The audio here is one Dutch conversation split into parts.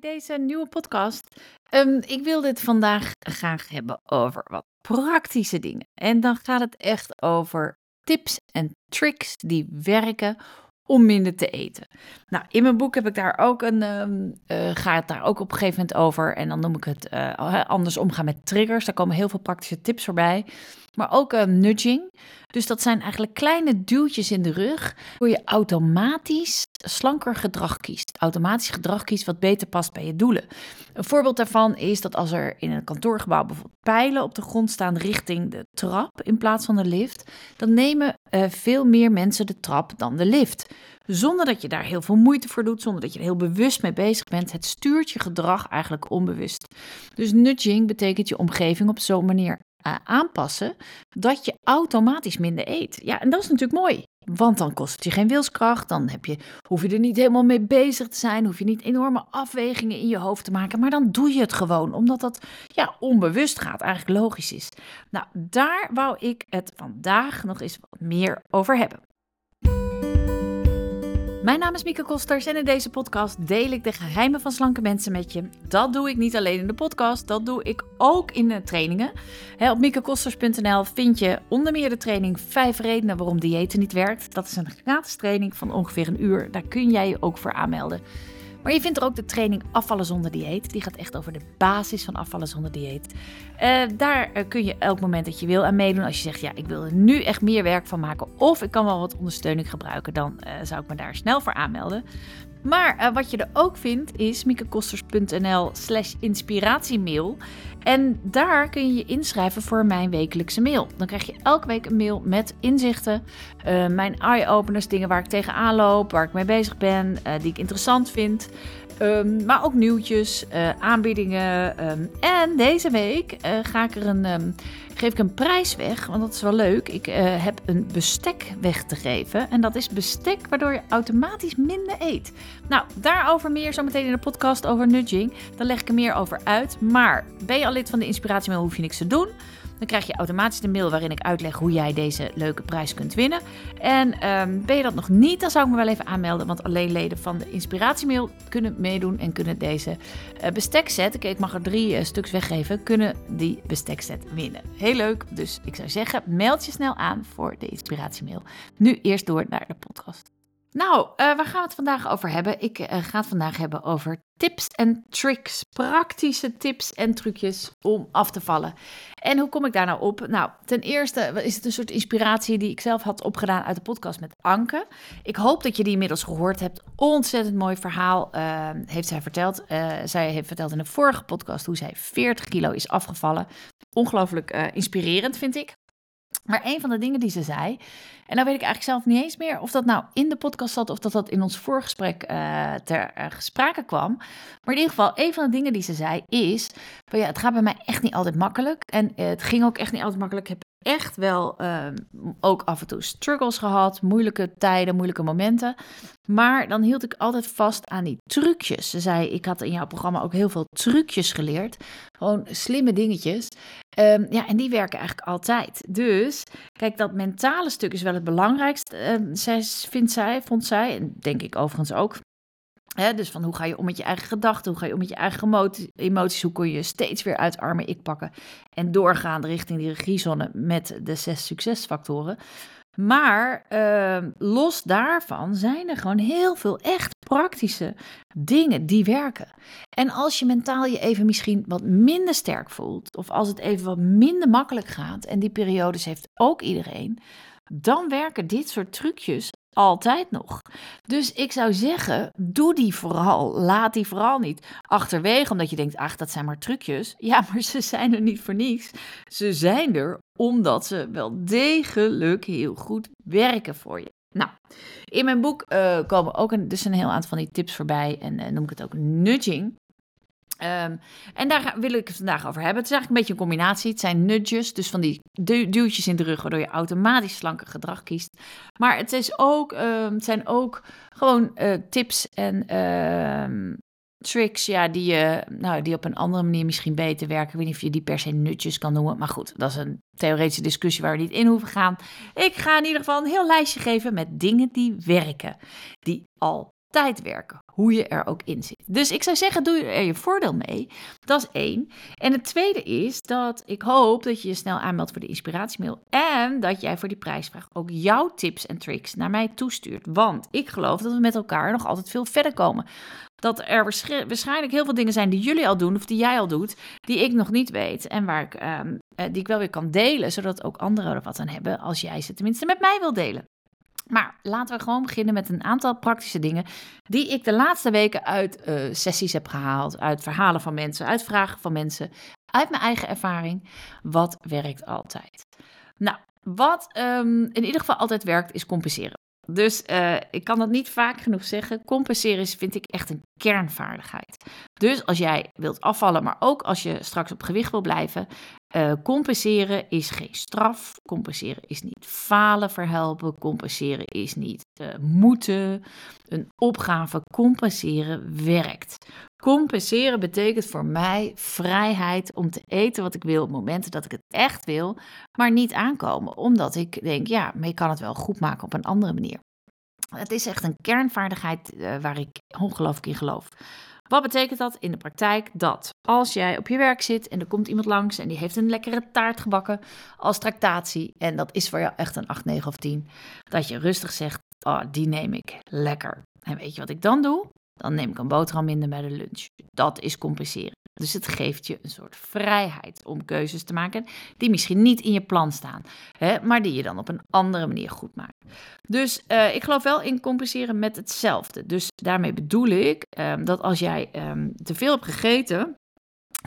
deze nieuwe podcast. Ehm, ik wil dit vandaag graag hebben over wat praktische dingen. En dan gaat het echt over tips en tricks die werken om minder te eten. Nou, in mijn boek heb ik daar ook een, um, ga het daar ook op een gegeven moment over. En dan noem ik het uh, anders omgaan met triggers. Daar komen heel veel praktische tips voorbij. Maar ook uh, nudging. Dus dat zijn eigenlijk kleine duwtjes in de rug, waar je automatisch slanker gedrag kiest. Automatisch gedrag kiest wat beter past bij je doelen. Een voorbeeld daarvan is dat als er in een kantoorgebouw bijvoorbeeld pijlen op de grond staan richting de trap in plaats van de lift, dan nemen uh, veel meer mensen de trap dan de lift. Zonder dat je daar heel veel moeite voor doet, zonder dat je er heel bewust mee bezig bent. Het stuurt je gedrag eigenlijk onbewust. Dus nudging betekent je omgeving op zo'n manier aanpassen dat je automatisch minder eet. Ja, en dat is natuurlijk mooi. Want dan kost het je geen wilskracht. Dan heb je, hoef je er niet helemaal mee bezig te zijn. Hoef je niet enorme afwegingen in je hoofd te maken. Maar dan doe je het gewoon. Omdat dat ja, onbewust gaat. Eigenlijk logisch is. Nou, daar wou ik het vandaag nog eens wat meer over hebben. Mijn naam is Mieke Kosters en in deze podcast deel ik de geheimen van slanke mensen met je. Dat doe ik niet alleen in de podcast, dat doe ik ook in de trainingen. Op miekekosters.nl vind je onder meer de training 5 redenen waarom diëten niet werkt. Dat is een gratis training van ongeveer een uur. Daar kun jij je ook voor aanmelden. Maar je vindt er ook de training Afvallen zonder dieet. Die gaat echt over de basis van afvallen zonder dieet. Uh, daar uh, kun je elk moment dat je wil aan meedoen. Als je zegt, ja, ik wil er nu echt meer werk van maken. Of ik kan wel wat ondersteuning gebruiken. Dan uh, zou ik me daar snel voor aanmelden. Maar uh, wat je er ook vindt is miekekosters.nl slash inspiratiemail. En daar kun je je inschrijven voor mijn wekelijkse mail. Dan krijg je elke week een mail met inzichten, uh, mijn eye-openers, dingen waar ik tegenaan loop, waar ik mee bezig ben, uh, die ik interessant vind. Um, maar ook nieuwtjes, aanbiedingen. Um, en deze week ga ik er een, um, geef ik een prijs weg, want dat is wel leuk. Ik uh, heb een bestek weg te geven. En dat is bestek waardoor je automatisch minder eet. Nou, daarover meer zometeen in de podcast over nudging. Dan leg ik er meer over uit. Maar ben je al lid van de Inspiratiemail, hoef je niks te doen. Dan krijg je automatisch de mail waarin ik uitleg hoe jij deze leuke prijs kunt winnen. En um, ben je dat nog niet, dan zou ik me wel even aanmelden. Want alleen leden van de inspiratiemail kunnen meedoen en kunnen deze uh, bestekset, okay, ik mag er drie uh, stuks weggeven, kunnen die bestekset winnen. Heel leuk, dus ik zou zeggen, meld je snel aan voor de inspiratiemail. Nu eerst door naar de podcast. Nou, uh, waar gaan we het vandaag over hebben? Ik uh, ga het vandaag hebben over tips en tricks. Praktische tips en trucjes om af te vallen. En hoe kom ik daar nou op? Nou, ten eerste is het een soort inspiratie die ik zelf had opgedaan uit de podcast met Anke. Ik hoop dat je die inmiddels gehoord hebt. Ontzettend mooi verhaal uh, heeft zij verteld. zij heeft verteld in de vorige podcast hoe zij 40 kilo is afgevallen. Ongelooflijk inspirerend, vind ik. Maar een van de dingen die ze zei, en nou weet ik eigenlijk zelf niet eens meer of dat nou in de podcast zat of dat dat in ons voorgesprek uh, ter uh, sprake kwam. Maar in ieder geval, een van de dingen die ze zei is, ja, het gaat bij mij echt niet altijd makkelijk. En uh, het ging ook echt niet altijd makkelijk. Ik heb echt wel ook af en toe struggles gehad, moeilijke tijden, moeilijke momenten. Maar dan hield ik altijd vast aan die trucjes. Ze zei, ik had in jouw programma ook heel veel trucjes geleerd. Gewoon slimme dingetjes. Um, ja, en die werken eigenlijk altijd. Dus, kijk, dat mentale stuk is wel het belangrijkste, uh, zij, vindt zij, vond zij, en denk ik overigens ook. Dus van hoe ga je om met je eigen gedachten, hoe ga je om met je eigen emoties, hoe kun je steeds weer uit arme ik pakken en doorgaan richting die regiezone met de zes succesfactoren. Maar uh, los daarvan zijn er gewoon heel veel echt praktische dingen die werken. En als je mentaal je even misschien wat minder sterk voelt, of als het even wat minder makkelijk gaat, en die periodes heeft ook iedereen, dan werken dit soort trucjes altijd nog. Dus ik zou zeggen, doe die vooral. Laat die vooral niet achterwege, omdat je denkt, ach, dat zijn maar trucjes. Ja, maar ze zijn er niet voor niets. Ze zijn er omdat ze wel degelijk heel goed werken voor je. Nou, in mijn boek uh, komen ook een, dus een heel aantal van die tips voorbij en uh, noem ik het ook nudging. Um, en daar wil ik het vandaag over hebben. Het is eigenlijk een beetje een combinatie. Het zijn nudges, dus van die du duwtjes in de rug, waardoor je automatisch slanker gedrag kiest. Maar het, is ook, um, het zijn ook gewoon uh, tips en uh, tricks ja, die, uh, nou, die op een andere manier misschien beter werken. Ik weet niet of je die per se nutjes kan noemen. Maar goed, dat is een theoretische discussie waar we niet in hoeven gaan. Ik ga in ieder geval een heel lijstje geven met dingen die werken. Die al tijd werken. hoe je er ook in zit. Dus ik zou zeggen, doe er je voordeel mee. Dat is één. En het tweede is dat ik hoop dat je je snel aanmeldt voor de inspiratiemail. En dat jij voor die prijsvraag ook jouw tips en tricks naar mij toestuurt. Want ik geloof dat we met elkaar nog altijd veel verder komen. Dat er waarschijnlijk heel veel dingen zijn die jullie al doen of die jij al doet, die ik nog niet weet. En waar ik, um, die ik wel weer kan delen, zodat ook anderen er wat aan hebben als jij ze tenminste met mij wil delen. Maar laten we gewoon beginnen met een aantal praktische dingen die ik de laatste weken uit uh, sessies heb gehaald, uit verhalen van mensen, uit vragen van mensen, uit mijn eigen ervaring. Wat werkt altijd? Nou, wat um, in ieder geval altijd werkt, is compenseren. Dus uh, ik kan dat niet vaak genoeg zeggen. Compenseren is, vind ik, echt een kernvaardigheid. Dus als jij wilt afvallen, maar ook als je straks op gewicht wil blijven, uh, compenseren is geen straf. Compenseren is niet falen verhelpen. Compenseren is niet uh, moeten. Een opgave compenseren werkt. Compenseren betekent voor mij vrijheid om te eten wat ik wil op momenten dat ik het echt wil, maar niet aankomen. Omdat ik denk, ja, maar je kan het wel goed maken op een andere manier. Het is echt een kernvaardigheid uh, waar ik ongelooflijk in geloof. Wat betekent dat in de praktijk? Dat als jij op je werk zit en er komt iemand langs en die heeft een lekkere taart gebakken als tractatie en dat is voor jou echt een 8, 9 of 10, dat je rustig zegt, oh, die neem ik lekker. En weet je wat ik dan doe? Dan neem ik een boterham minder bij de lunch. Dat is compenseren. Dus het geeft je een soort vrijheid om keuzes te maken die misschien niet in je plan staan, hè, maar die je dan op een andere manier goed maakt. Dus uh, ik geloof wel in compenseren met hetzelfde. Dus daarmee bedoel ik um, dat als jij um, te veel hebt gegeten,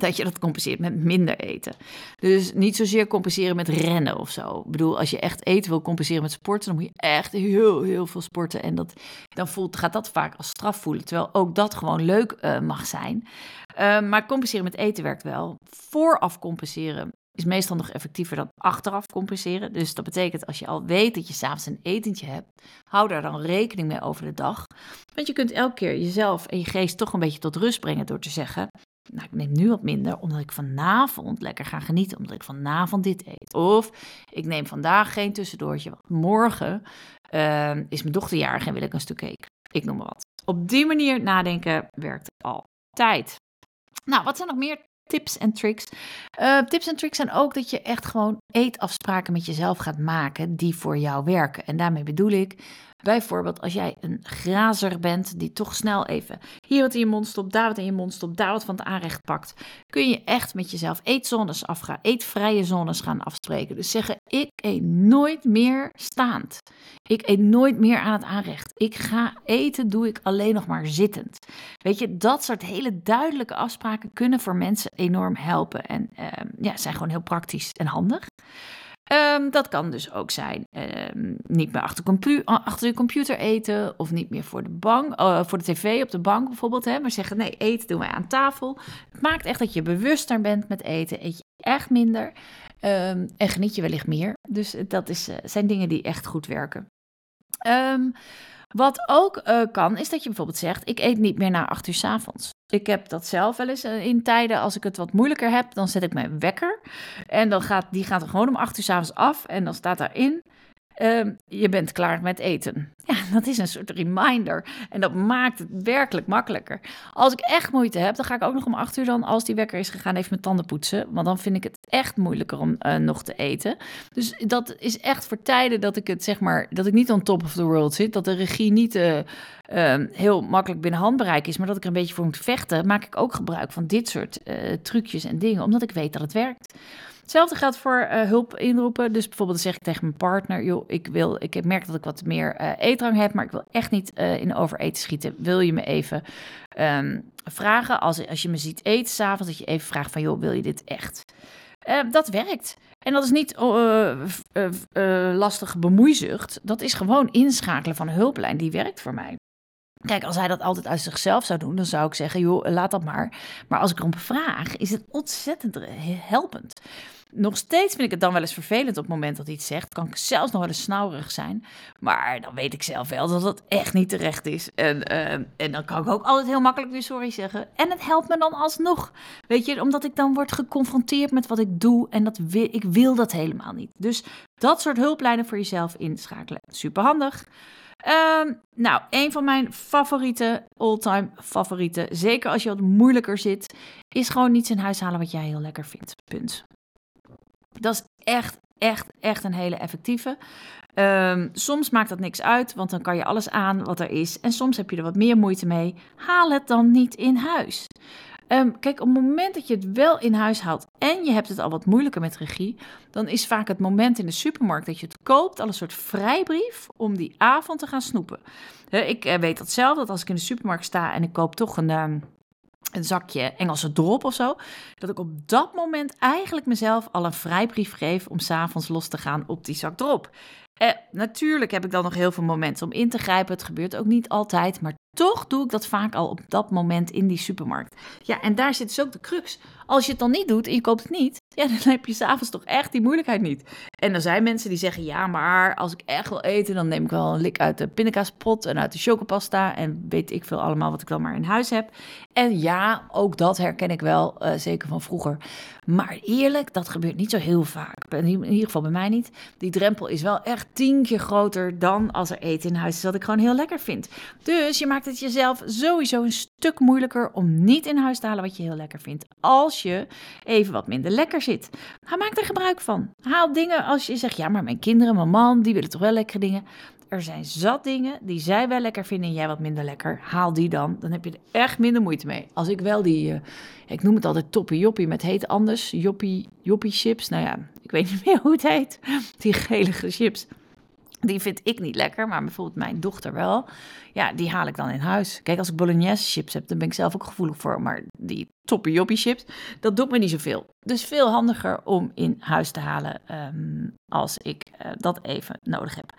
dat je dat compenseert met minder eten. Dus niet zozeer compenseren met rennen of zo. Ik bedoel, als je echt eten wil compenseren met sporten, dan moet je echt heel, heel veel sporten. En dat, dan voelt, gaat dat vaak als straf voelen. Terwijl ook dat gewoon leuk uh, mag zijn. Uh, maar compenseren met eten werkt wel. Vooraf compenseren is meestal nog effectiever dan achteraf compenseren. Dus dat betekent als je al weet dat je s'avonds een etentje hebt, hou daar dan rekening mee over de dag. Want je kunt elke keer jezelf en je geest toch een beetje tot rust brengen door te zeggen: nou, ik neem nu wat minder omdat ik vanavond lekker ga genieten, omdat ik vanavond dit eet. Of ik neem vandaag geen tussendoortje, want morgen uh, is mijn dochter jarig en wil ik een stuk cake. Ik noem maar wat. Op die manier nadenken werkt altijd. Nou, wat zijn nog meer tips en tricks? Uh, tips en tricks zijn ook dat je echt gewoon eetafspraken met jezelf gaat maken die voor jou werken. En daarmee bedoel ik Bijvoorbeeld als jij een grazer bent die toch snel even hier wat in je mond stopt, daar wat in je mond stopt, daar wat van het aanrecht pakt, kun je echt met jezelf eetzones afgaan, eetvrije zones gaan afspreken. Dus zeggen, ik eet nooit meer staand. Ik eet nooit meer aan het aanrecht. Ik ga eten, doe ik alleen nog maar zittend. Weet je, dat soort hele duidelijke afspraken kunnen voor mensen enorm helpen en uh, ja, zijn gewoon heel praktisch en handig. Um, dat kan dus ook zijn um, niet meer achter, compu achter de computer eten of niet meer voor de, bank, uh, voor de tv op de bank bijvoorbeeld. Hè, maar zeggen nee, eten doen wij aan tafel. Het maakt echt dat je bewuster bent met eten. Eet je echt minder um, en geniet je wellicht meer. Dus dat is, uh, zijn dingen die echt goed werken. Wat ook kan, is dat je bijvoorbeeld zegt: Ik eet niet meer na acht uur s avonds. Ik heb dat zelf wel eens uh, in tijden, als ik het wat moeilijker heb, dan zet ik mijn wekker. En dan gaat, die gaat er gewoon om acht uur s avonds af. En dan staat daarin: uh, je bent klaar met eten. Ja, dat is een soort reminder. En dat maakt het werkelijk makkelijker. Als ik echt moeite heb, dan ga ik ook nog om acht uur dan, als die wekker is gegaan, even mijn tanden poetsen. Want dan vind ik het echt moeilijker om uh, nog te eten. Dus dat is echt voor tijden dat ik het zeg maar, dat ik niet on top of the world zit. Dat de regie niet uh, uh, heel makkelijk binnen handbereik is, maar dat ik er een beetje voor moet vechten. Maak ik ook gebruik van dit soort eh, trucjes en dingen, omdat ik weet dat het werkt. Hetzelfde geldt voor uh, hulp inroepen. Dus bijvoorbeeld zeg ik tegen mijn partner: joh, ik wil, ik merk dat ik wat meer uh, eetdrang heb, maar ik wil echt niet uh, in overeten schieten. Wil je me even um, vragen als, als je me ziet eten s'avonds, dat je even vraagt van joh, wil je dit echt? dat werkt. En dat is niet lastige bemoeizucht. Dat is gewoon inschakelen van een hulplijn. Die werkt voor mij. Kijk, als hij dat altijd uit zichzelf zou doen, dan zou ik zeggen, joh, laat dat maar. Maar als ik erom vraag, is het ontzettend helpend. Nog steeds vind ik het dan wel eens vervelend op het moment dat hij iets zegt. Kan ik zelfs nog wel eens snauwerig zijn. Maar dan weet ik zelf wel dat het echt niet terecht is. En, uh, en dan kan ik ook altijd heel makkelijk weer sorry zeggen. En het helpt me dan alsnog. Weet je, omdat ik dan word geconfronteerd met wat ik doe. En dat ik wil dat helemaal niet. Dus dat soort hulplijnen voor jezelf inschakelen. Super handig. Ehm, nou, een van mijn favoriete, all-time favorieten, zeker als je wat moeilijker zit, is gewoon niets in huis halen wat jij heel lekker vindt. Punt. Dat is echt, echt, echt een hele effectieve. Ehm, soms maakt dat niks uit, want dan kan je alles aan wat er is. En soms heb je er wat meer moeite mee. Haal het dan niet in huis. Ehm, kijk, op het moment dat je het wel in huis haalt en je hebt het al wat moeilijker met regie, dan is vaak het moment in de supermarkt dat je het koopt al een soort vrijbrief om die avond te gaan snoepen. ik eh, weet dat zelf, dat als ik in de supermarkt sta en ik koop toch een, ehm, een zakje Engelse drop of zo, dat ik op dat moment eigenlijk mezelf al een vrijbrief geef om s'avonds los te gaan op die zak drop. Eh, natuurlijk heb ik dan nog heel veel momenten om in te grijpen. Het gebeurt ook niet altijd, maar toch doe ik dat vaak al op dat moment in die supermarkt. Ja, en daar zit dus ook de crux. Als je het dan niet doet en je koopt het niet, ja, dan heb je s'avonds toch echt die moeilijkheid niet. En er zijn mensen die zeggen, ja, maar als ik echt wil eten, dan neem ik wel een lik uit de pindakaaspot en uit de chocopasta en weet ik veel allemaal wat ik dan maar in huis heb. En ja, ook dat herken ik wel, uh, zeker van vroeger. Maar eerlijk, dat gebeurt niet zo heel vaak. In ieder geval bij mij niet. Die drempel is wel echt tien keer groter dan als er eten in huis is, wat ik gewoon heel lekker vind. Dus je maakt het jezelf sowieso een stuk moeilijker om niet in huis te halen wat je heel lekker vindt. Als je even wat minder lekker zit. maak er gebruik van. Haal dingen als je zegt, ja, maar mijn kinderen, mijn man, die willen toch wel lekkere dingen. Er zijn zat dingen die zij wel lekker vinden en jij wat minder lekker. Haal die dan. Dan heb je er echt minder moeite mee. Als ik wel die, uh, ik noem het altijd toppie joppie met heet anders. Joppie, joppie chips. Nou ja, ik weet niet meer hoe het heet. Die gelige chips. Die vind ik niet lekker, maar bijvoorbeeld mijn dochter wel. Ja, die haal ik dan in huis. Kijk, als ik bolognese chips heb, dan ben ik zelf ook gevoelig voor. Maar die toppie chips, dat doet me niet zoveel. Dus veel handiger om in huis te halen um, als ik uh, dat even nodig heb.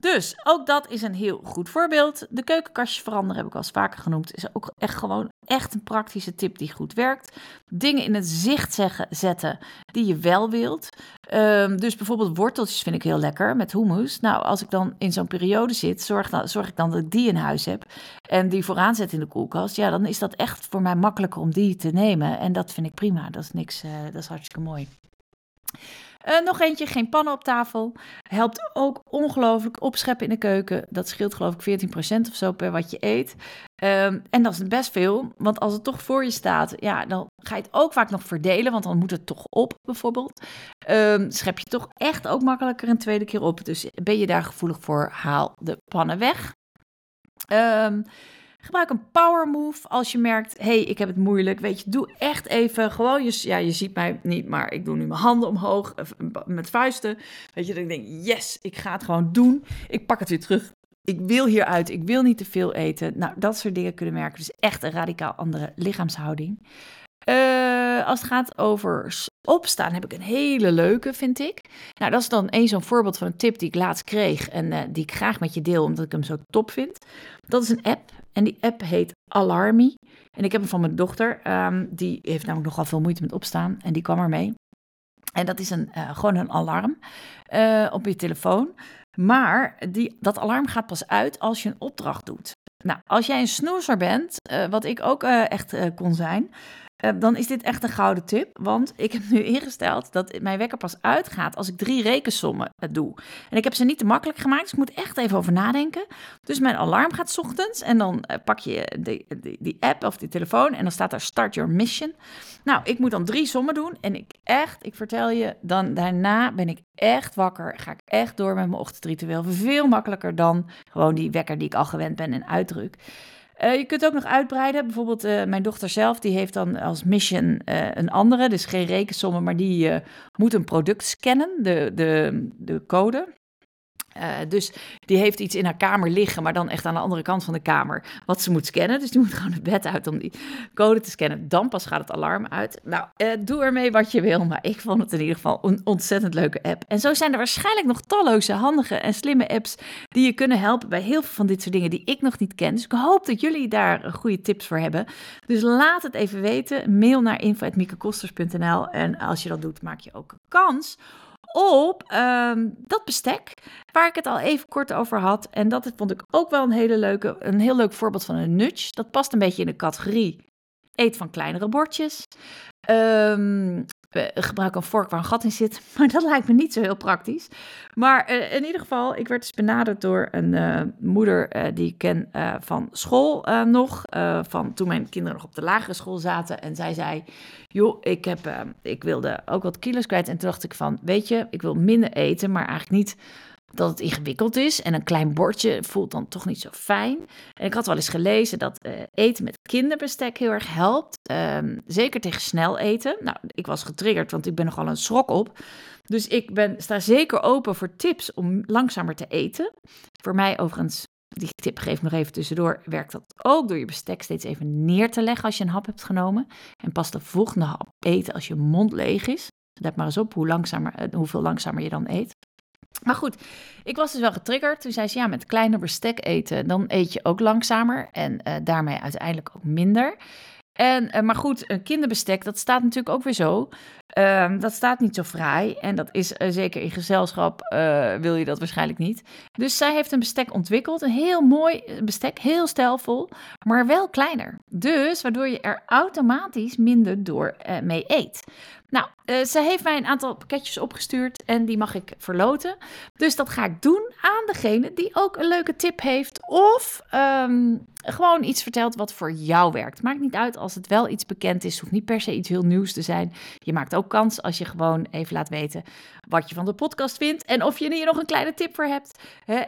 Dus ook dat is een heel goed voorbeeld. De keukenkastjes veranderen, heb ik al eens vaker genoemd, is ook echt gewoon echt een praktische tip die goed werkt. Dingen in het zicht zeggen, zetten die je wel wilt. Um, dus bijvoorbeeld worteltjes vind ik heel lekker met hummus. Nou, als ik dan in zo'n periode zit, zorg, zorg ik dan dat ik die in huis heb en die vooraan zet in de koelkast. Ja, dan is dat echt voor mij makkelijker om die te nemen. En dat vind ik prima. Dat is niks, uh, dat is hartstikke mooi. Uh, nog eentje, geen pannen op tafel. Helpt ook ongelooflijk opscheppen in de keuken. Dat scheelt geloof ik 14% of zo per wat je eet. Um, en dat is best veel, want als het toch voor je staat, ja, dan ga je het ook vaak nog verdelen, want dan moet het toch op bijvoorbeeld. Um, schep je toch echt ook makkelijker een tweede keer op. Dus ben je daar gevoelig voor, haal de pannen weg. Um, Gebruik een power move als je merkt, hey, ik heb het moeilijk. Weet je, doe echt even gewoon, je, ja, je ziet mij niet, maar ik doe nu mijn handen omhoog met vuisten. Weet je, dat ik denk, yes, ik ga het gewoon doen. Ik pak het weer terug. Ik wil hieruit, ik wil niet te veel eten. Nou, dat soort dingen kunnen merken. Dus echt een radicaal andere lichaamshouding. Uh, als het gaat over opstaan, heb ik een hele leuke, vind ik. Nou, dat is dan één zo'n voorbeeld van een tip die ik laatst kreeg en uh, die ik graag met je deel, omdat ik hem zo top vind. Dat is een app en die app heet Alarmy. En ik heb hem van mijn dochter. Um, die heeft namelijk nogal veel moeite met opstaan. En die kwam ermee. En dat is een, uh, gewoon een alarm op je telefoon. Maar die, dat alarm gaat pas uit als je een opdracht doet. Nou, als jij een snoezer bent, wat ik ook echt kon zijn, uh, dan is dit echt een gouden tip. Want ik heb nu ingesteld dat mijn wekker pas uitgaat als ik drie rekensommen uh, doe. En ik heb ze niet te makkelijk gemaakt, dus ik moet echt even over nadenken. Dus mijn alarm gaat ochtends en dan uh, pak je die, die, app of die telefoon en dan staat daar Start Your Mission. Nou, ik moet dan drie sommen doen en ik echt, ik vertel je, dan daarna ben ik echt wakker. Ga ik echt door met mijn ochtendritueel. Veel makkelijker dan gewoon die wekker die ik al gewend ben en uitdruk. Uh, je kunt ook nog uitbreiden. Bijvoorbeeld uh, mijn dochter zelf, die heeft dan als mission uh, een andere. Dus geen rekensommen, maar die moet een product scannen, de, de, de code. Uh, dus die heeft iets in haar kamer liggen, maar dan echt aan de andere kant van de kamer. Wat ze moet scannen. Dus die moet gewoon het bed uit om die code te scannen. Dan pas gaat het alarm uit. Nou, uh, doe ermee wat je wil. Maar ik vond het in ieder geval een ontzettend leuke app. En zo zijn er waarschijnlijk nog talloze handige en slimme apps die je kunnen helpen bij heel veel van dit soort dingen die ik nog niet ken. Dus ik hoop dat jullie daar goede tips voor hebben. Dus laat het even weten. Mail naar info.miekekosters.nl En als je dat doet, maak je ook kans op um, dat bestek, waar ik het al even kort over had. En dat vond ik ook wel een, hele leuke, een heel leuk voorbeeld van een nudge. Dat past een beetje in de categorie eet van kleinere bordjes. Um, gebruik een vork waar een gat in zit. Maar dat lijkt me niet zo heel praktisch. Maar eh, in ieder geval, ik werd dus benaderd door een uh, moeder die ik ken van school nog. van toen mijn kinderen nog op de lagere school zaten. En zij zei, joh, ik, heb, ik wilde ook wat kilo's kwijt. En toen dacht ik van, weet je, ik wil minder eten, maar eigenlijk niet dat het ingewikkeld is. En een klein bordje voelt dan toch niet zo fijn. En ik had wel eens gelezen dat uh, eten met kinderbestek heel erg helpt. Um, zeker tegen snel eten. Nou, ik was getriggerd, want ik ben nogal een schrok op. Dus ik ben, sta zeker open voor tips om langzamer te eten. Voor mij overigens, die tip geef nog even tussendoor, werkt dat ook door je bestek steeds even neer te leggen als je een hap hebt genomen. En pas de volgende hap eten als je mond leeg is. Let maar eens op hoe langzamer, eh, hoeveel langzamer je dan eet. Maar goed, ik was dus wel getriggerd. Toen zei ze, ja, met kleiner bestek eten, dan eet je ook langzamer en uh, daarmee uiteindelijk ook minder. En, uh, maar goed, een kinderbestek, dat staat natuurlijk ook weer zo. Uh, dat staat niet zo fraai. En dat is uh, zeker in gezelschap wil je dat waarschijnlijk niet. Dus zij heeft een bestek ontwikkeld. Een heel mooi bestek, heel stijlvol, maar wel kleiner. Dus waardoor je er automatisch minder door mee eet. Nou, ze heeft mij een aantal pakketjes opgestuurd en die mag ik verloten. Dus dat ga ik doen aan degene die ook een leuke tip heeft of um, gewoon iets vertelt wat voor jou werkt. Maakt niet uit als het wel iets bekend is, hoeft niet per se iets heel nieuws te zijn. Je maakt ook kans als je gewoon even laat weten wat je van de podcast vindt en of je hier nog een kleine tip voor hebt.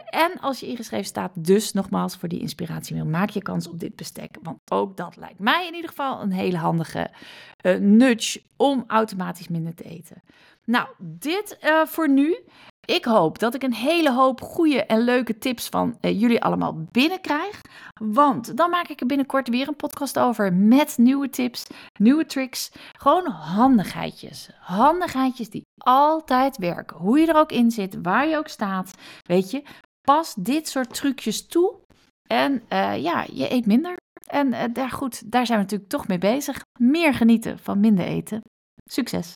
En als je ingeschreven staat, dus nogmaals voor die inspiratiemail, maak je kans op dit bestek. Want ook dat lijkt mij in ieder geval een hele handige uh, nudge om automatisch minder te eten. Nou, dit uh, voor nu. Ik hoop dat ik een hele hoop goede en leuke tips van uh, jullie allemaal binnenkrijg. Want dan maak ik er binnenkort weer een podcast over met nieuwe tips, nieuwe tricks. Gewoon handigheidjes. Handigheidjes die altijd werken. Hoe je er ook in zit, waar je ook staat. Weet je, pas dit soort trucjes toe. En uh, ja, je eet minder. En uh, daar, goed, daar zijn we natuurlijk toch mee bezig. Meer genieten van minder eten. Succes!